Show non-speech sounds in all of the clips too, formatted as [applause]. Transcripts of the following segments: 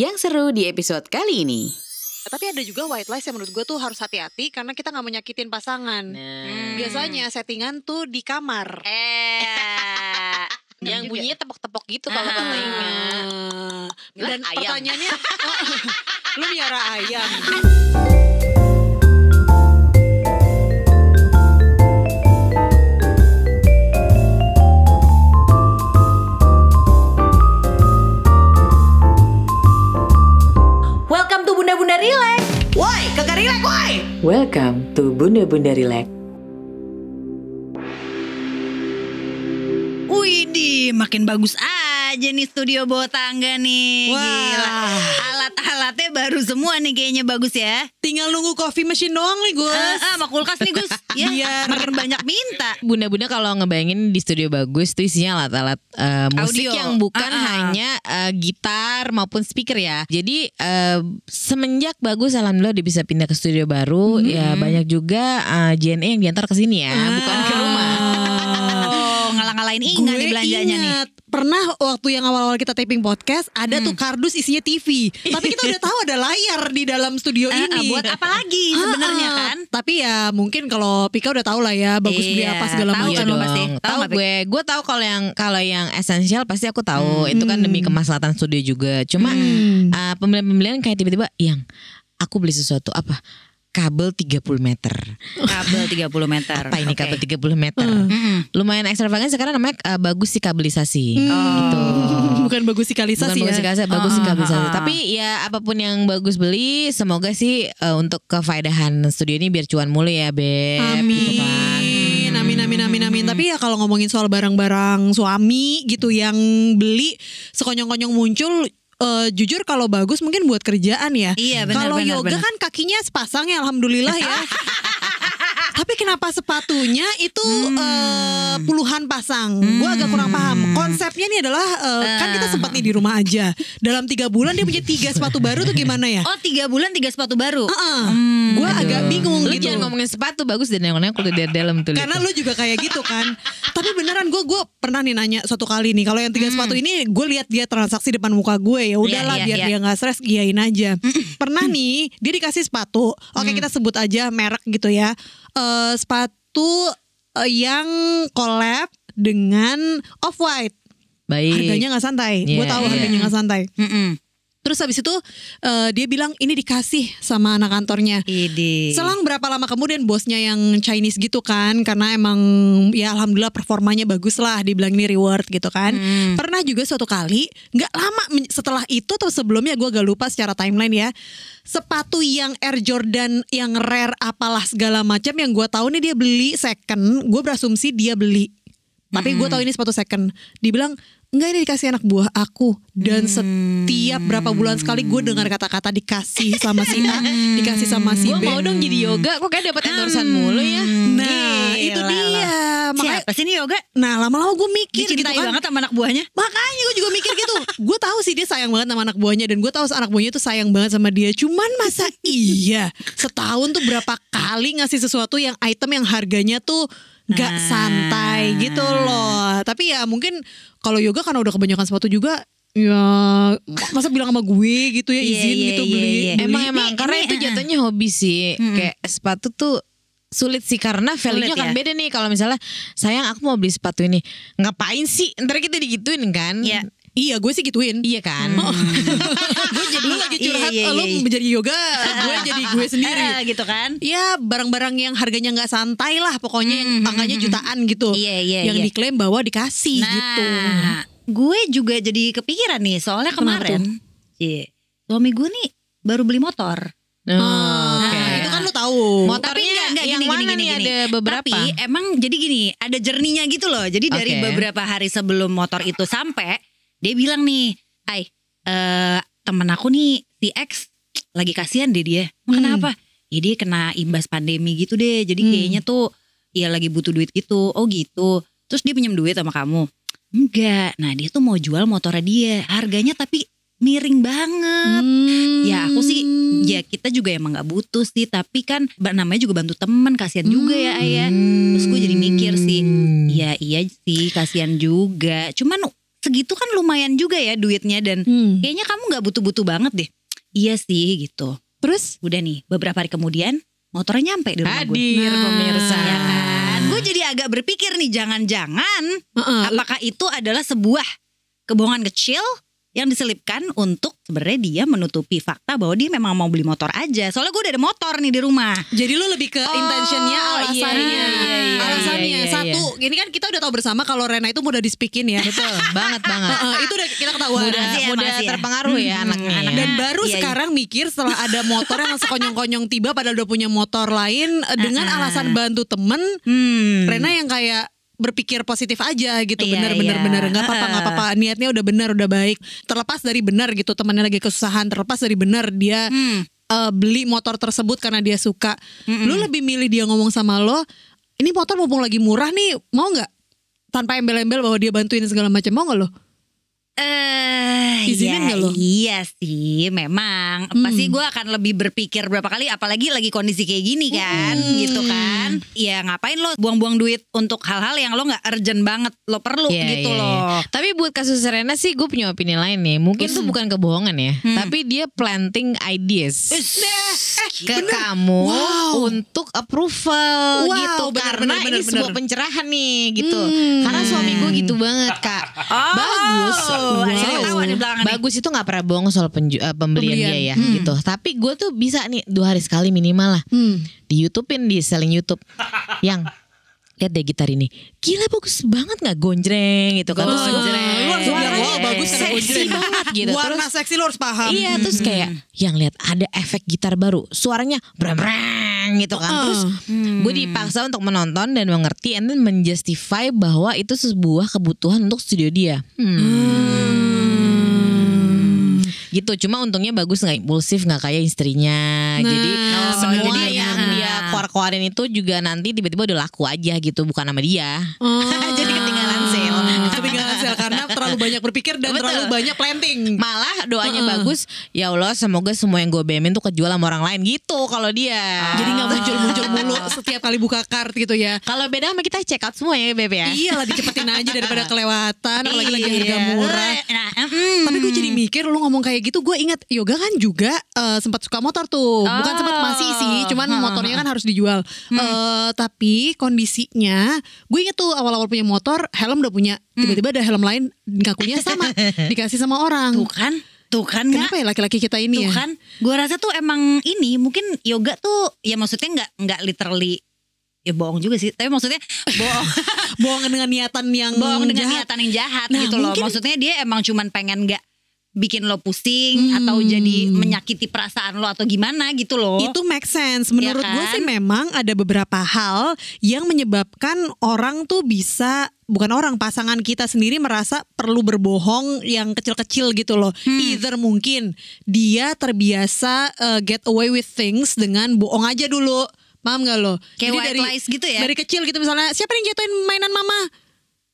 Yang seru di episode kali ini. Tapi ada juga white lies yang menurut gue tuh harus hati-hati karena kita nggak mau nyakitin pasangan. Nah, Biasanya settingan tuh di kamar. Eh, [laughs] yang juga. bunyinya tepok-tepok gitu kalau Ah. kata Inga. Dan ayam. pertanyaannya, [laughs] lu miara ayam. [laughs] Bunda-Bunda Relax. Woi, kagak relax woi. Welcome to Bunda Bunda Relax. Widih, makin bagus aja nih studio bawah tangga nih. Wah. Gila. Alat-alatnya baru semua nih kayaknya bagus ya. Tinggal nunggu coffee machine doang nih gue. Ah, ah, sama kulkas nih Gus. Ya, Biar- makin banyak minta. Bunda-bunda kalau ngebayangin di studio bagus tuh isinya alat-alat eh, musik Audio. yang bukan Ah, ah. hanya eh, gitar maupun speaker ya. Jadi eh, semenjak bagus alhamdulillah udah bisa pindah ke studio baru ya banyak juga eh, JNE yang diantar ke sini ya, bukan ke rumah. Ngalah-ngalahin Inga nih belanjanya nih. ingat, pernah waktu yang awal-awal kita taping podcast ada tuh kardus isinya TV. [laughs] Tapi kita udah tahu ada layar di dalam studio ah, ini. buat apa lagi sebenarnya Ah, ah. kan? Tapi ya mungkin kalau Pika udah tahu lah ya bagus beli Iya, apa segala tahu macam. kan pasti. Dong, Tahu tahu nggak, Pik? gue, gue tahu kalau yang kalau yang esensial pasti aku tahu. Itu kan demi kemaslahatan studio juga. Cuma Hmm. eh, pembelian-pembelian kayak tiba-tiba yang aku beli sesuatu apa? Kabel 30 meter. Kabel 30 meter. Apa ini Oke. kabel 30 meter? Mm-mm. Lumayan ekstravagan sekarang namanya eh, bagus sih kabelisasi. Oh. Gitu. [laughs] Bukan bagus sikalisasi Bukan bagus ya. sih bagus sih Ah, kabelisasi. ah, ah. Tapi ya apa pun yang bagus beli, semoga sih eh, untuk kefaedahan studio ini biar cuan mulu ya, Beb. Gitu kan. Amin, amin, amin, amin, amin. Tapi ya kalau ngomongin soal barang-barang suami gitu yang beli sekonyong-konyong muncul, eh, jujur kalau bagus mungkin buat kerjaan ya. Iya, benar, Kalau yoga benar. kan kakinya sepasang ya, alhamdulillah ya. [laughs] Tapi kenapa sepatunya itu Hmm. eh, puluhan pasang? Gue agak kurang paham. Konsepnya nih adalah eh, kan kita Ah. sempat nih di rumah aja. Dalam tiga bulan dia punya tiga sepatu baru tuh gimana ya? Oh tiga bulan tiga sepatu baru. Heeh. Hmm. Gue agak bingung Lu gitu. jangan ngomongin sepatu bagus dan yang aku dari dalam tuh. Karena lu juga kayak gitu kan. Tapi beneran gue gue pernah nih nanya satu kali nih kalau yang tiga sepatu ini gue lihat dia transaksi depan muka gue ya udahlah Iya, iya, biar iya. dia nggak stres giyain aja. Pernah nih dia dikasih sepatu. Oke kita sebut aja merek gitu ya. Eh sepatu eh, yang collab dengan off white. Baik. Harganya nggak santai. Gue Iya, tahu iya. harganya nggak santai. Mm-mm. Terus habis itu eh, dia bilang ini dikasih sama anak kantornya. Ide. Selang berapa lama kemudian bosnya yang Chinese gitu kan karena emang ya alhamdulillah performanya bagus lah dibilang ini reward gitu kan. Hmm. Pernah juga suatu kali nggak lama setelah itu atau sebelumnya gue gak lupa secara timeline ya. Sepatu yang Air Jordan yang rare apalah segala macam yang gue tahu nih dia beli second, gue berasumsi dia beli. Tapi gue tahu ini sepatu second. Dibilang enggak ini dikasih anak buah aku dan setiap berapa bulan sekali gue dengar kata-kata dikasih sama si A, dikasih sama si Gue B. mau dong jadi yoga, kok kayak dapat endorsan mulu ya. Nah, Gila itu lah. dia. Makanya Siapa sih nih yoga? nah lama-lama gue mikir gitu Dicintai kan. banget sama anak buahnya. Makanya gue juga mikir gitu. gue tahu sih dia sayang banget sama anak buahnya dan gue tahu anak buahnya tuh sayang banget sama dia. Cuman masa iya setahun tuh berapa kali ngasih sesuatu yang item yang harganya tuh gak Nah. santai gitu loh. Tapi ya mungkin kalau yoga karena udah kebanyakan sepatu juga ya masa bilang sama gue gitu ya Iya, izin iya, gitu iya, beli. iya. beli. Emang emang karena ini, itu eh, jatuhnya hobi sih. Kayak sepatu tuh sulit sih karena value-nya kan ya? beda nih kalau misalnya sayang aku mau beli sepatu ini ngapain sih ntar kita digituin kan Iya. Iya gue sih gituin. iya kan [laughs] gue jadi lu lagi Iya, curhat iya, lu iya. menjadi yoga gue jadi gue [laughs] sendiri gitu kan. ya barang-barang yang harganya nggak santai lah pokoknya yang Hmm, angkanya jutaan gitu Iya, iya, yang iya. diklaim bahwa dikasih Nah, gitu gue juga jadi kepikiran nih soalnya kemarin, Cie, suami gue nih baru beli motor. Oh, Ah, oke. itu kan lu tahu Motornya Tapi enggak, enggak, yang gini, mana gini, nih gini, ada gini. beberapa Tapi emang jadi gini, ada jerninya gitu loh. Jadi dari beberapa hari sebelum motor itu sampai, dia bilang nih, "Hai, eh temen aku nih si X lagi kasihan deh dia." Hmm. "Emang Kenapa? Ya dia kena imbas pandemi gitu deh. Jadi Hmm. kayaknya tuh ya lagi butuh duit gitu. Oh gitu. Terus dia pinjam duit sama kamu? Enggak. Nah, dia tuh mau jual motornya dia. Harganya tapi miring banget. Hmm. Ya aku sih ya kita juga emang nggak butuh sih tapi kan namanya juga bantu teman kasihan juga ya ayah. Terus gue jadi mikir sih, Hmm. ya iya sih kasihan juga. Cuman segitu kan lumayan juga ya duitnya dan Hmm. kayaknya kamu nggak butuh-butuh banget deh. Iya sih gitu. Terus Udah nih beberapa hari kemudian motornya nyampe di rumah gue. Hadir Nah. pemirsa. Ya kan? Gue jadi agak berpikir nih jangan-jangan Heeh, apakah itu adalah sebuah kebohongan kecil yang diselipkan untuk sebenarnya dia menutupi fakta bahwa dia memang mau beli motor aja. Soalnya gue udah ada motor nih di rumah. Jadi lu lebih ke Oh, intentionnya, iya, alasannya, iya, iya, iya, alasannya iya, iya, satu. Ini kan kita udah tahu bersama kalau Rena itu mudah dispikin ya. Betul, banget banget. Heeh, itu udah kita ketahuan. Mudah, ya, mudah ya. terpengaruh ya Hmm, anaknya. anak- ya. Dan baru Iya, iya. sekarang mikir setelah ada motor yang sekonyong-konyong tiba padahal udah punya motor lain eh, dengan Uh-uh. alasan bantu temen Hmm. Rena yang kayak berpikir positif aja gitu. Iya, bener bener iya. bener. Nggak apa-apa nggak apa-apa. Niatnya udah benar udah baik. Terlepas dari benar gitu temannya lagi kesusahan terlepas dari benar dia Hmm. eh, beli motor tersebut karena dia suka. Mm-mm. lu lebih milih dia ngomong sama lo ini motor mumpung lagi murah nih mau nggak? Tanpa embel-embel bahwa dia bantuin segala macam mau nggak lo Eh, Izinin ya, lo? Iya sih, memang. Hmm. Pasti gue akan lebih berpikir berapa kali, apalagi lagi kondisi kayak gini kan, Hmm. gitu kan. Ya ngapain lo buang-buang duit untuk hal-hal yang lo nggak urgent banget, lo perlu Iya, gitu iya, iya. loh. Tapi buat kasus Serena sih gue punya opini lain nih. Mungkin tuh bukan kebohongan ya, Hmm. tapi dia planting ideas ke bener. kamu Wow. untuk approval Wow, gitu bener, karena bener, ini bener, sebuah pencerahan nih gitu. Hmm. Karena suami gue gitu banget kak. Oh, Bagus, Wow. Bagus itu nggak pernah bohong soal penju- eh, pembelian, Pembelian. dia ya Hmm. gitu. Tapi gue tuh bisa nih dua hari sekali minimal lah hmm. di YouTubein di selling YouTube yang [laughs] lihat deh gitar ini. Gila bagus banget nggak? Gonjreng gitu kan. Terus Oh, lu harus bilang, bagus seksi gonjreng. banget gitu. Warna terus seksi lo harus paham. Iya terus kayak yang lihat ada efek gitar baru. Suaranya brang gitu kan terus Hmm. gue dipaksa untuk menonton dan mengerti and then menjustify bahwa itu sebuah kebutuhan untuk studio dia Hmm. gitu cuma untungnya bagus nggak impulsif nggak kayak istrinya Nah, jadi oh, semua jadi- keluar-keluarin itu juga nanti tiba-tiba udah laku aja gitu bukan sama dia Oh. [laughs] Jadi ketinggalan sale. ketinggalan sale karena terlalu [laughs] banyak berpikir dan Betul. terlalu banyak planting. Malah doanya Heeh. bagus ya Allah semoga semua yang gue BM tuh kejual sama orang lain gitu kalau dia. Jadi nggak muncul-muncul mulu setiap kali buka kart gitu ya. Kalau beda sama kita check out semua ya Beb ya. Iya lah dicepetin aja [laughs] daripada kelewatan Apalagi lagi harga Iya. murah. Nah, mm. Tapi gue jadi mikir lu ngomong kayak gitu Gue ingat Yoga kan juga eh, sempat suka motor tuh. Bukan Oh. sempat masih sih Cuman ha, motornya kan harus dijual. Eh, Tapi kondisinya Gue inget tuh awal-awal punya motor Helm udah punya. Tiba-tiba ada helm lain Ngakunya sama [laughs] Dikasih sama orang Tuh kan, tuh kan? Kenapa ya laki-laki kita ini Tuh ya kan, gue rasa tuh emang ini mungkin yoga tuh ya maksudnya nggak nggak literally ya bohong juga sih, tapi maksudnya [laughs] bohong Bohong dengan niatan yang bohong dengan jahat. niatan yang jahat Nah, gitu loh. Maksudnya dia emang cuman pengen nggak bikin lo pusing Hmm. atau jadi menyakiti perasaan lo atau gimana gitu loh. Itu make sense. Menurut Iya gue kan? sih memang ada beberapa hal yang menyebabkan orang tuh bisa bukan orang pasangan kita sendiri merasa perlu berbohong yang kecil-kecil gitu loh. Hmm. Either mungkin dia terbiasa uh, get away with things dengan bohong aja dulu. Paham gak lo? Kayak white lies gitu ya? Dari kecil gitu misalnya siapa yang jatuhin mainan mama?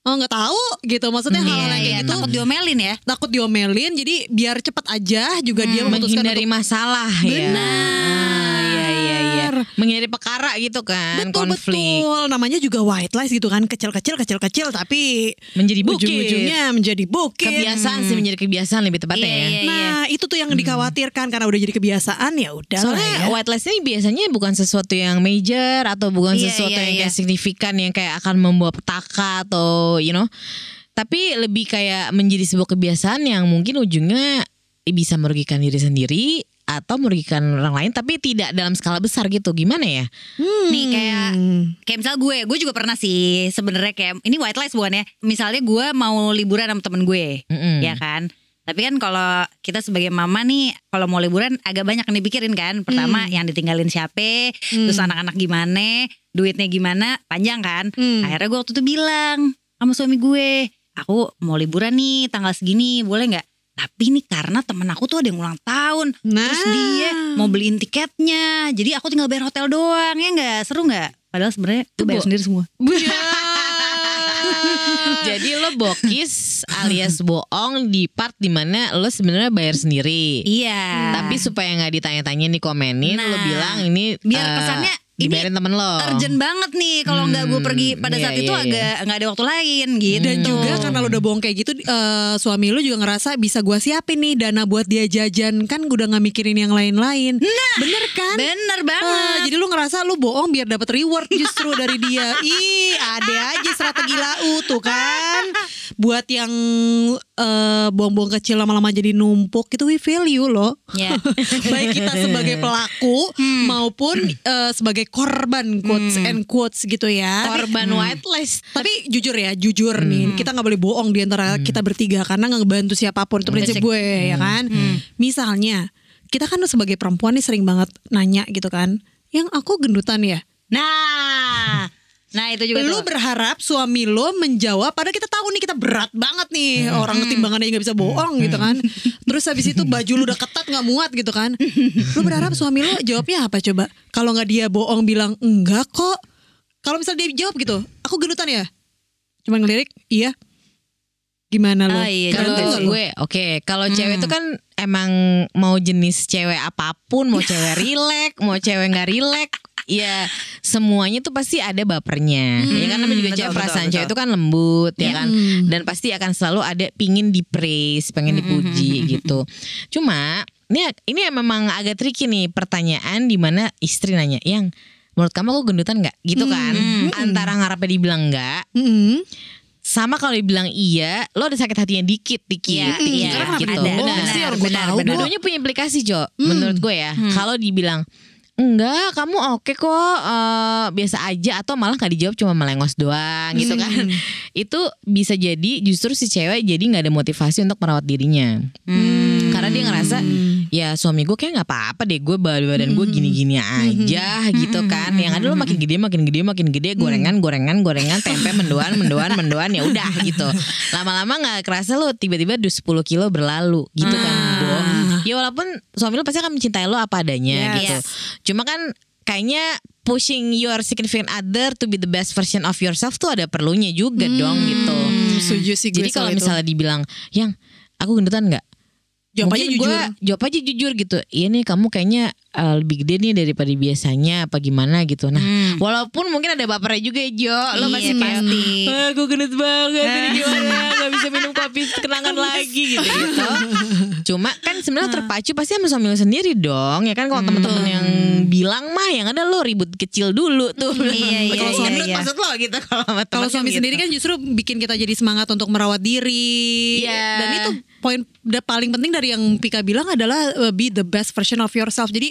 Oh nggak tahu gitu. Maksudnya Iya, hal-hal yang kayak iya, gitu takut diomelin ya. takut diomelin jadi biar cepet aja juga dia memutuskan menghindari untuk masalah ya Benar. iya iya iya menghindari perkara gitu kan betul konflik betul namanya juga white lies gitu kan kecil-kecil kecil-kecil tapi menjadi bukit ujung-ujungnya menjadi bukit kebiasaan sih menjadi kebiasaan lebih tepatnya Iya, ya iya. nah itu tuh yang dikhawatirkan karena udah jadi kebiasaan ya udah Soalnya ya. white lies ini biasanya bukan sesuatu yang major atau bukan Iya, sesuatu iya, yang kayak iya. signifikan yang kayak akan membawa petaka atau you know. Tapi lebih kayak menjadi sebuah kebiasaan yang mungkin ujungnya bisa merugikan diri sendiri atau merugikan orang lain tapi tidak dalam skala besar gitu. Gimana ya? Nih kayak kayak misal gue, gue juga pernah sih sebenarnya kayak ini white lies bukan ya. Misalnya gue mau liburan sama temen gue, Mm-mm. ya kan. Tapi kan kalau kita sebagai mama nih, kalau mau liburan agak banyak yang dipikirin kan. Pertama yang ditinggalin siapa, terus anak-anak gimana, duitnya gimana, panjang kan. Hmm. Akhirnya gue waktu itu bilang sama suami gue, aku mau liburan nih tanggal segini, boleh nggak? Tapi nih karena temen aku tuh ada yang ulang tahun, Nah. terus dia mau beliin tiketnya, jadi aku tinggal bayar hotel doang ya nggak seru nggak? Padahal sebenarnya itu bayar sendiri semua. [laughs] Jadi lo bokis alias bohong di part di mana lo sebenarnya bayar sendiri. Iya. Tapi supaya nggak ditanya-tanya nih komenin, lo Nah. bilang ini biar eh, kesannya dibayarin temen lo. urgent banget nih kalau nggak gue pergi pada iya, saat itu iya, iya. agak nggak ada waktu lain gitu. Dan juga karena lu udah bohong kayak gitu eh, Suami lu juga ngerasa bisa gua siapin nih Dana buat dia jajan Kan udah gak mikirin yang lain-lain Bener kan? bener Eh, banget. jadi lu ngerasa lu bohong biar dapat reward justru dari dia. [laughs] Ih, ada aja strategi lau tuh kan. [laughs] Buat yang eh, bohong-bohong kecil lama-lama jadi numpuk itu we feel you loh. Ya. [laughs] Baik kita sebagai pelaku maupun eh, sebagai korban quotes and quotes gitu ya. Korban white list. Tapi jujur ya, jujur nih, kita nggak boleh bohong di antara kita bertiga karena nggak ngebantu siapa pun itu prinsip gue ya kan. Misalnya, kita kan sebagai perempuan nih sering banget nanya gitu kan, yang aku gendutan ya. Nah, nah itu juga Lu tuh. berharap suami lo menjawab padahal kita tahu nih kita berat banget nih orang timbangannya nggak bisa bohong gitu kan. Terus habis itu baju lu udah ketat nggak muat gitu kan. Lu berharap suami lo jawabnya apa coba? Kalau nggak dia bohong bilang enggak kok. Kalau misalnya dia jawab gitu, aku gendutan ya. Cuma ngelirik, iya. Gimana lo? Ah, iya, Kalau gue oke, kalau cewek itu kan emang mau jenis cewek apa pun, mau cewek rilek, mau cewek nggak rilek, ya semuanya tuh pasti ada bapernya. ya kan namanya juga betul, cewek perasaan betul. cewek itu kan lembut ya kan. Dan pasti akan selalu ada pingin di praise, pengen dipuji gitu. Cuma ini ini memang agak tricky nih pertanyaan di mana istri nanya, "Yang menurut kamu aku gendutan nggak?" gitu kan. Antara ngarepnya dibilang nggak Mm-mm. sama kalau dibilang iya, lo ada sakit hatinya dikit, dikit, Iya, dikit, iya. gitu. Ada, sih, benar, benar, benar. Dua-duanya punya implikasi, Jo. Menurut gue ya, kalau dibilang enggak, kamu oke kok, eh, biasa aja atau malah nggak dijawab cuma melengos doang gitu kan. [laughs] Itu bisa jadi justru si cewek jadi nggak ada motivasi untuk merawat dirinya. Hmm. Karena dia ngerasa ya suami gue kayak nggak apa-apa deh gue badan gue gini-gini aja gitu kan. Yang ada lo makin gede makin gede makin gede gorengan gorengan gorengan tempe mendoan mendoan mendoan ya udah gitu. [laughs] Lama-lama nggak kerasa lo tiba-tiba udah 10 kilo berlalu gitu kan. Ya walaupun suami lo pasti akan mencintai lo apa adanya Yes. gitu. Cuma kan kayaknya pushing your significant other to be the best version of yourself tuh ada perlunya juga dong gitu. Hmm, setuju sih gue Jadi kalau soal itu. misalnya dibilang, yang aku gendutan nggak? Jawab aja Mungkin jujur. gua jawab aja jujur gitu. Iya nih kamu kayaknya uh, lebih gede nih daripada biasanya apa gimana gitu. Nah, walaupun mungkin ada bapernya juga ya Jo. Lo Iya, masih kayak, pasti. "Ah, gue gendut banget ini [laughs] gimana? Gak bisa minum kopi kenangan lagi gitu gitu. Cuma kan sebenarnya terpacu pasti sama suami lo sendiri dong. Ya kan kalau teman-teman yang bilang mah yang ada lo ribut kecil dulu tuh. Iya, iya, [laughs] Kalau iya, suami iya. maksud lo gitu kalau suami gitu. sendiri kan justru bikin kita jadi semangat untuk merawat diri. Iya. Dan itu poin paling penting dari yang Pika bilang adalah uh, be the best version of yourself. Jadi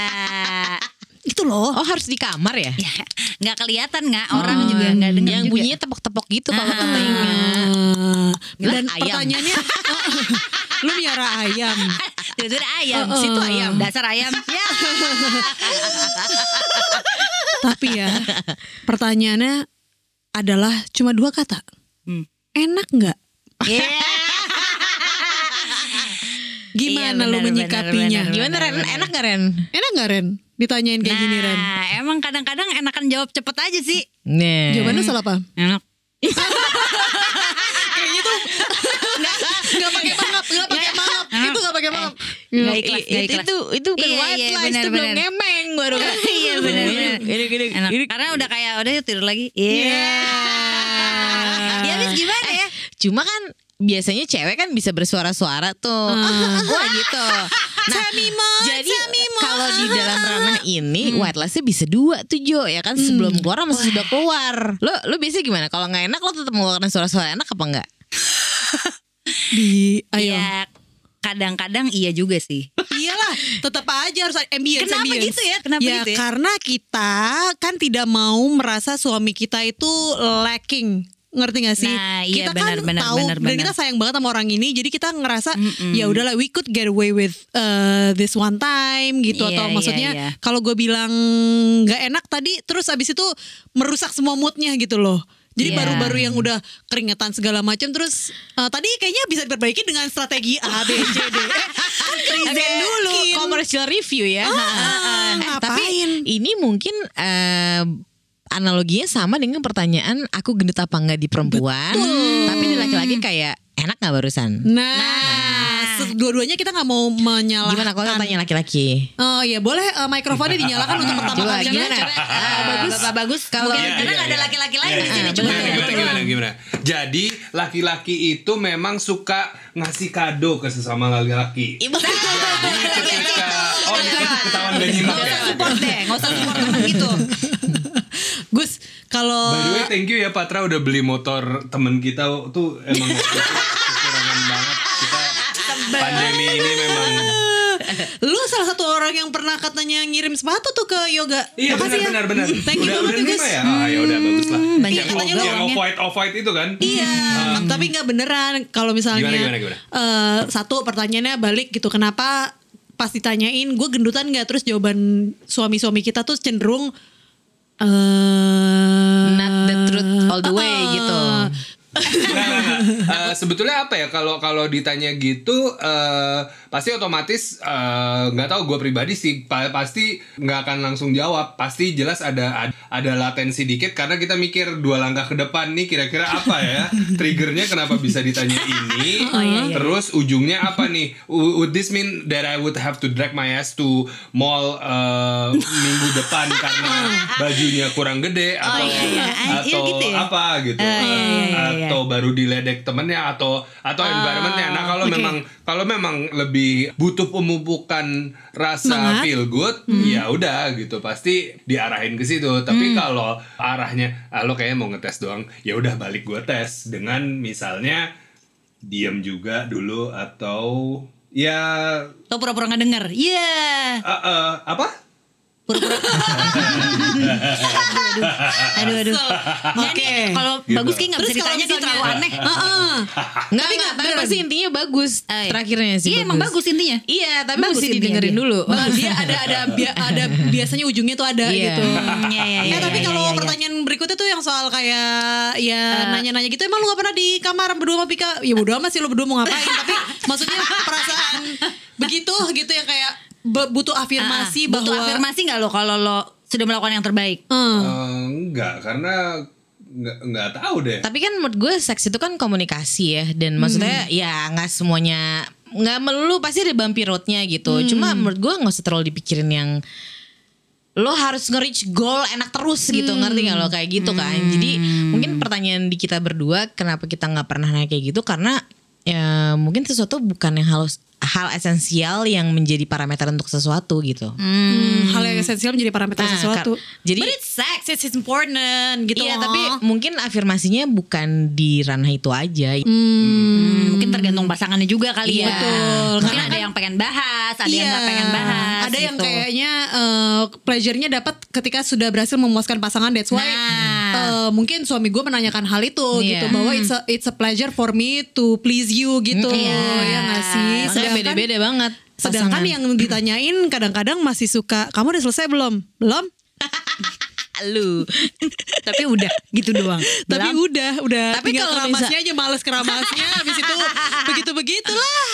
Itu loh. Oh, Oh harus di kamar ya? ya, nggak kelihatan nggak orang juga nggak dengar yang juga. bunyinya tepok-tepok gitu kalau kata Inga. Ah, dan ayam. pertanyaannya [laughs] lu miara ayam [laughs] Tiba-tiba ayam, Oh, oh. situ ayam, dasar ayam. Ya. [laughs] tapi ya pertanyaannya adalah cuma dua kata Hmm. enak nggak Iya. gimana Iya, lu benar, menyikapinya benar, benar, Gimana Ren? Enak gak Ren? enak nggak Ren ditanyain kayak gini Ren Nah, emang kadang-kadang enakan jawab cepet aja sih. Nih. jawabannya salah apa Enak. [laughs] kayaknya tuh nggak pakai mangap nggak pakai mangap itu nggak pakai mangap Nggak ikhlas, itu, ikhlas. itu itu bukan Iya, white iya, lies itu belum ngemeng baru [laughs] Iya, benar, benar. Gini, gini, Enak. gini. Karena udah kayak udah tidur lagi. Iya. Ya habis gimana ya? Cuma kan biasanya cewek kan bisa bersuara-suara tuh. [laughs] Wah gitu. Nah, jadi kalau di dalam ranah ini white liesnya bisa dua tuh Jo ya kan sebelum keluar sama sudah keluar. Lo lo biasanya gimana? Kalau nggak enak lo tetap mengeluarkan suara-suara enak apa enggak? [laughs] di ayo Iya. Kadang-kadang iya juga sih. [laughs] Iyalah, tetap aja harus ambience. Kenapa ambience. gitu ya? Kenapa ya, gitu ya? Karena kita kan tidak mau merasa suami kita itu lacking. Ngerti gak sih? Nah, iya, kita benar, kan benar, tahu benar, dan benar. kita sayang banget sama orang ini, jadi kita ngerasa Mm-mm. ya udahlah we could get away with uh, this one time gitu Iya, atau iya, maksudnya iya. kalau gue bilang nggak enak tadi, terus abis itu merusak semua moodnya gitu loh. Jadi Iya. baru-baru yang udah keringetan segala macam terus eh, tadi kayaknya bisa diperbaiki dengan strategi A B C D. Eh, [laughs] kan dulu. commercial review ya. Ah, Eh, tapi ngapain? ini mungkin eh, analoginya sama dengan pertanyaan aku gendut apa enggak di perempuan, tapi di laki-laki kayak enak nggak barusan? Nah, se- dua-duanya kita nggak mau menyalahkan. Gimana kalau tanya laki-laki? Oh iya boleh eh, mikrofonnya dinyalakan untuk pertama Coba, kalinya. gimana? Ah, bagus, Bapak bagus. Kalau Iya, karena iya, nggak ada iya. laki-laki lain Iya, di iya. sini. Gimana, Coba gimana, betul. gimana, gimana? Jadi laki-laki itu memang suka ngasih kado ke sesama laki-laki. Ibu Jadi ketika oh ketahuan gak nyimak ya. usah support deh, nggak usah support gitu. Kalau By the way, thank you ya Patra udah beli motor temen kita. Tuh emang kekurangan banget. Kita pandemi ini memang lu salah satu orang yang pernah katanya ngirim sepatu tuh ke yoga. iya benar ya. benar benar. Thank you banget udah ya, ya? Ah ya udah bagus lah. Banyak yang, juga yang off white off white itu kan? Iya, tapi nggak beneran. Kalau misalnya Gimana, gimana, gimana? eh, satu pertanyaannya balik gitu kenapa pas ditanyain gue gendutan nggak? Terus jawaban suami-suami kita tuh cenderung eh Not the truth all the way gitu. Nah, nah, nah. Eh, sebetulnya apa ya kalau kalau ditanya gitu eh, pasti otomatis eh, nggak tahu gue pribadi sih pa- pasti nggak akan langsung jawab pasti jelas ada ada, latensi dikit karena kita mikir dua langkah ke depan nih kira-kira apa ya triggernya kenapa bisa ditanya ini [laughs] terus ujungnya apa nih would this mean that I would have to drag my ass to mall eh, minggu depan karena [laughs] bajunya kurang gede atau iya, iya. Ah, iya atau gitu ya? apa gitu iya, iya, iya, iya. Atau baru diledek temennya atau atau environmentnya. Nah kalau oke. memang kalau memang lebih butuh pemupukan rasa Semangat. feel good, ya udah gitu pasti diarahin ke situ. Tapi kalau arahnya ah, lo kayaknya mau ngetes doang, ya udah balik gua tes dengan misalnya diam juga dulu atau ya Tuh pura-pura nggak denger. Iya. eh, eh, apa? [laughs] Aduh, aduh. Oke. Jadi, Kalau Gitu. bagus kayak nggak bisa Terus kalau ditanya sih misalnya- terlalu aneh. [laughs] Heeh. Enggak, tapi pasti intinya bagus. Ah, iya. Terakhirnya sih Iya emang bagus intinya. Iya, tapi Bagus mesti didengerin dia. dulu. [laughs] Nah, dia ada ada bia- ada biasanya ujungnya tuh ada Iya. gitu. Iya, iya, Eh, iya, tapi iya, kalau iya, pertanyaan berikutnya tuh yang soal kayak ya Eh. nanya-nanya gitu emang lu gak pernah di kamar berdua sama Pika? Ya bodo amat sih lu berdua mau ngapain tapi maksudnya perasaan begitu gitu yang kayak butuh afirmasi Ah, ah. butuh bahwa afirmasi nggak lo kalau lo sudah melakukan yang terbaik? Hmm. Eh, enggak karena nggak nggak tahu deh. Tapi kan menurut gue seks itu kan komunikasi ya dan maksudnya ya nggak semuanya nggak melulu pasti ada bumpy roadnya gitu. Cuma menurut gue nggak usah terlalu dipikirin yang lo harus nge-reach goal enak terus gitu ngerti nggak lo kayak gitu kan. Jadi mungkin pertanyaan di kita berdua kenapa kita nggak pernah nanya kayak gitu karena ya mungkin sesuatu bukan yang harus hal esensial yang menjadi parameter untuk sesuatu gitu. Hmm, hal yang esensial menjadi parameter Nah, sesuatu. jadi- But it's sex, it's important gitu Iya loh. tapi mungkin afirmasinya bukan di ranah itu aja. Hmm, mungkin tergantung pasangannya juga kali Iya, ya. betul. Mungkin Karena ada kan- yang pengen bahas, ada yang Iya. nggak pengen bahas. Ada yang gitu. kayaknya eh, pleasure-nya dapat ketika sudah berhasil memuaskan pasangan. That's why Nah. eh, mungkin suami gue menanyakan hal itu Iya. gitu bahwa it's a it's a pleasure for me to please you gitu. Iya. Ya nggak sih? Makanya beda-beda banget. Sedangkan pasangan. yang ditanyain kadang-kadang masih suka kamu udah selesai belum? Belum? [laughs] lu. Tapi udah gitu doang. Tapi udah, udah Tapi kalau keramasnya aja males keramasnya habis itu begitu-begitulah.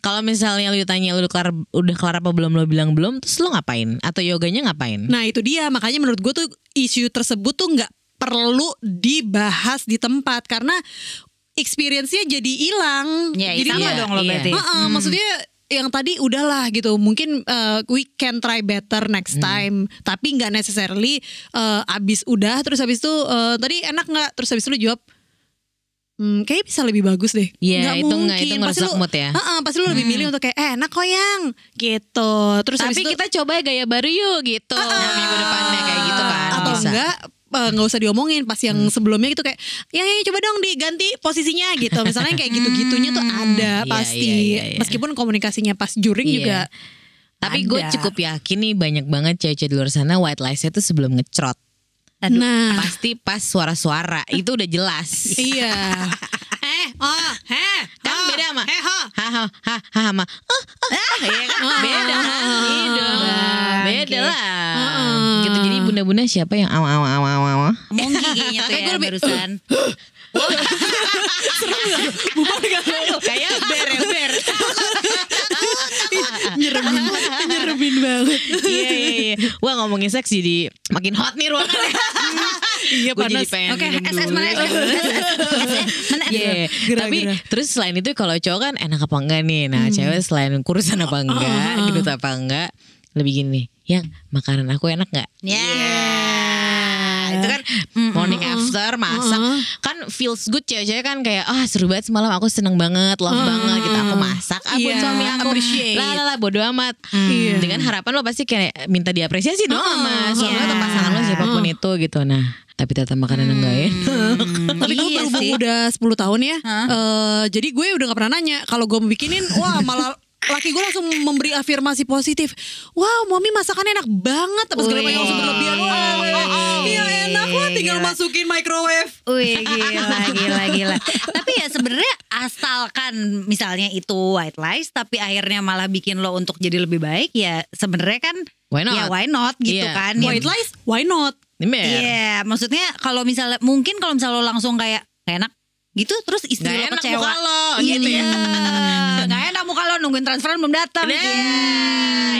Kalau misalnya lu ditanya lu udah kelar, udah kelar apa belum lo bilang belum, terus lu ngapain? Atau yoganya ngapain? Nah itu dia makanya menurut gue tuh isu tersebut tuh nggak perlu dibahas di tempat karena experience-nya jadi hilang. Ya, jadi sama iya, dong lo iya. berarti. Heeh, maksudnya yang tadi udahlah gitu mungkin uh, we can try better next time tapi nggak necessarily uh, abis udah terus abis itu uh, tadi enak nggak terus abis itu lu jawab Hmm, kayaknya bisa lebih bagus deh. Iya, itu nggak- mungkin. itu Pasti lu- mood ya. Heeh, pasti lu lebih milih untuk kayak eh, enak kok yang gitu. Terus habis Tapi itu- kita coba gaya baru yuk gitu. minggu depannya kayak gitu kan. atau bisa. enggak eh, nggak usah diomongin pas yang sebelumnya gitu kayak ya, ya coba dong diganti posisinya gitu. Misalnya kayak gitu-gitunya tuh ada Iya, pasti. iya, iya, iya. meskipun komunikasinya pas juring Iya. juga Tapi gue cukup yakin nih banyak banget cewek-cewek di luar sana white lies itu sebelum ngecrot. nah. Pasti pas suara-suara itu udah jelas. iya [laughs] eh oh. Heh Kan oh, beda sama heh oh. haha ha ha ha sama ah, ah, ya kan? beda kan dong. beda lah. Gitu jadi bunda-bunda siapa yang awa awa awa awa awa Mongki kayaknya tuh [laughs] Eh, ya gue lebih- barusan. [laughs] [laughs] kayak ber ber nyeremin, nyeremin banget. iya iya iya wah ngomongin seks jadi makin hot nih ruangannya [laughs] Iya Gue jadi panas. pengen Oke, SS mana SS? [laughs] Mana SS? Iya, tapi terus selain itu kalau cowok kan enak apa enggak nih? Nah, cewek selain kurusan apa enggak, gendut apa enggak, lebih gini, yang makanan aku enak nggak? Ya. Itu kan. Morning after masak. Kan feels good cewek-cewek kan kayak ah seru banget semalam aku seneng banget love banget gitu. Aku masak ah buat Iya, suami aku appreciate. lah lah lah bodo amat. Iya. dengan harapan lo pasti kayak minta diapresiasi dong sama suami lo atau Iya. pasangan lo siapa pun itu gitu. Nah tapi ternyata makanan enggak ya. Tapi gue Iya berhubung udah 10 tahun ya. Hah? eh, Jadi gue udah gak pernah nanya. Kalau gue mau bikinin Wah malah laki gue langsung memberi afirmasi positif Wow mami masakannya enak banget Apa segala macam langsung berlebihan Wah iya enak lah tinggal Gila. masukin microwave Wih gila gila gila. Tapi ya sebenarnya asalkan misalnya itu white lies tapi akhirnya malah bikin lo untuk jadi lebih baik ya sebenarnya kan Why not? ya why not gitu Iya. kan. White lies why not Iya, maksudnya kalau misalnya mungkin kalau misalnya lo langsung kayak "Gak enak gitu terus istri Nggak lo enak kecewa. muka lo, Iya, gitu ya. [laughs] Gak enak muka lo nungguin transferan belum datang. Nah,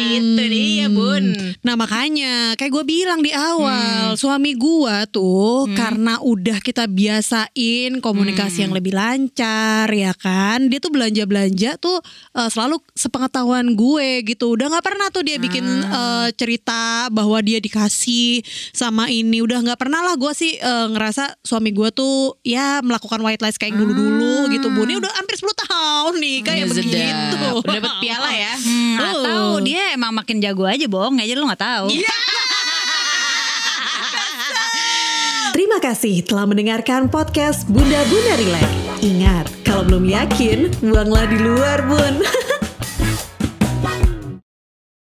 Iya. itu dia bun. Nah makanya kayak gue bilang di awal suami gue tuh karena udah kita biasain komunikasi yang lebih lancar ya kan? Dia tuh belanja belanja tuh eh, selalu sepengetahuan gue gitu. Udah nggak pernah tuh dia bikin eh, cerita bahwa dia dikasih sama ini. Udah nggak pernah lah gue sih eh, ngerasa suami gue tuh ya melakukan white lies kayak dulu dulu gitu bu ini udah hampir 10 tahun nih kayak Ya, sedap. Udah dapat piala ya. Hmm, Oh. atau dia emang makin jago aja bohong aja lo gak tahu. [laughs] Terima kasih telah mendengarkan podcast Bunda Bunda Relax. Ingat, kalau belum yakin, buanglah di luar, Bun. [laughs]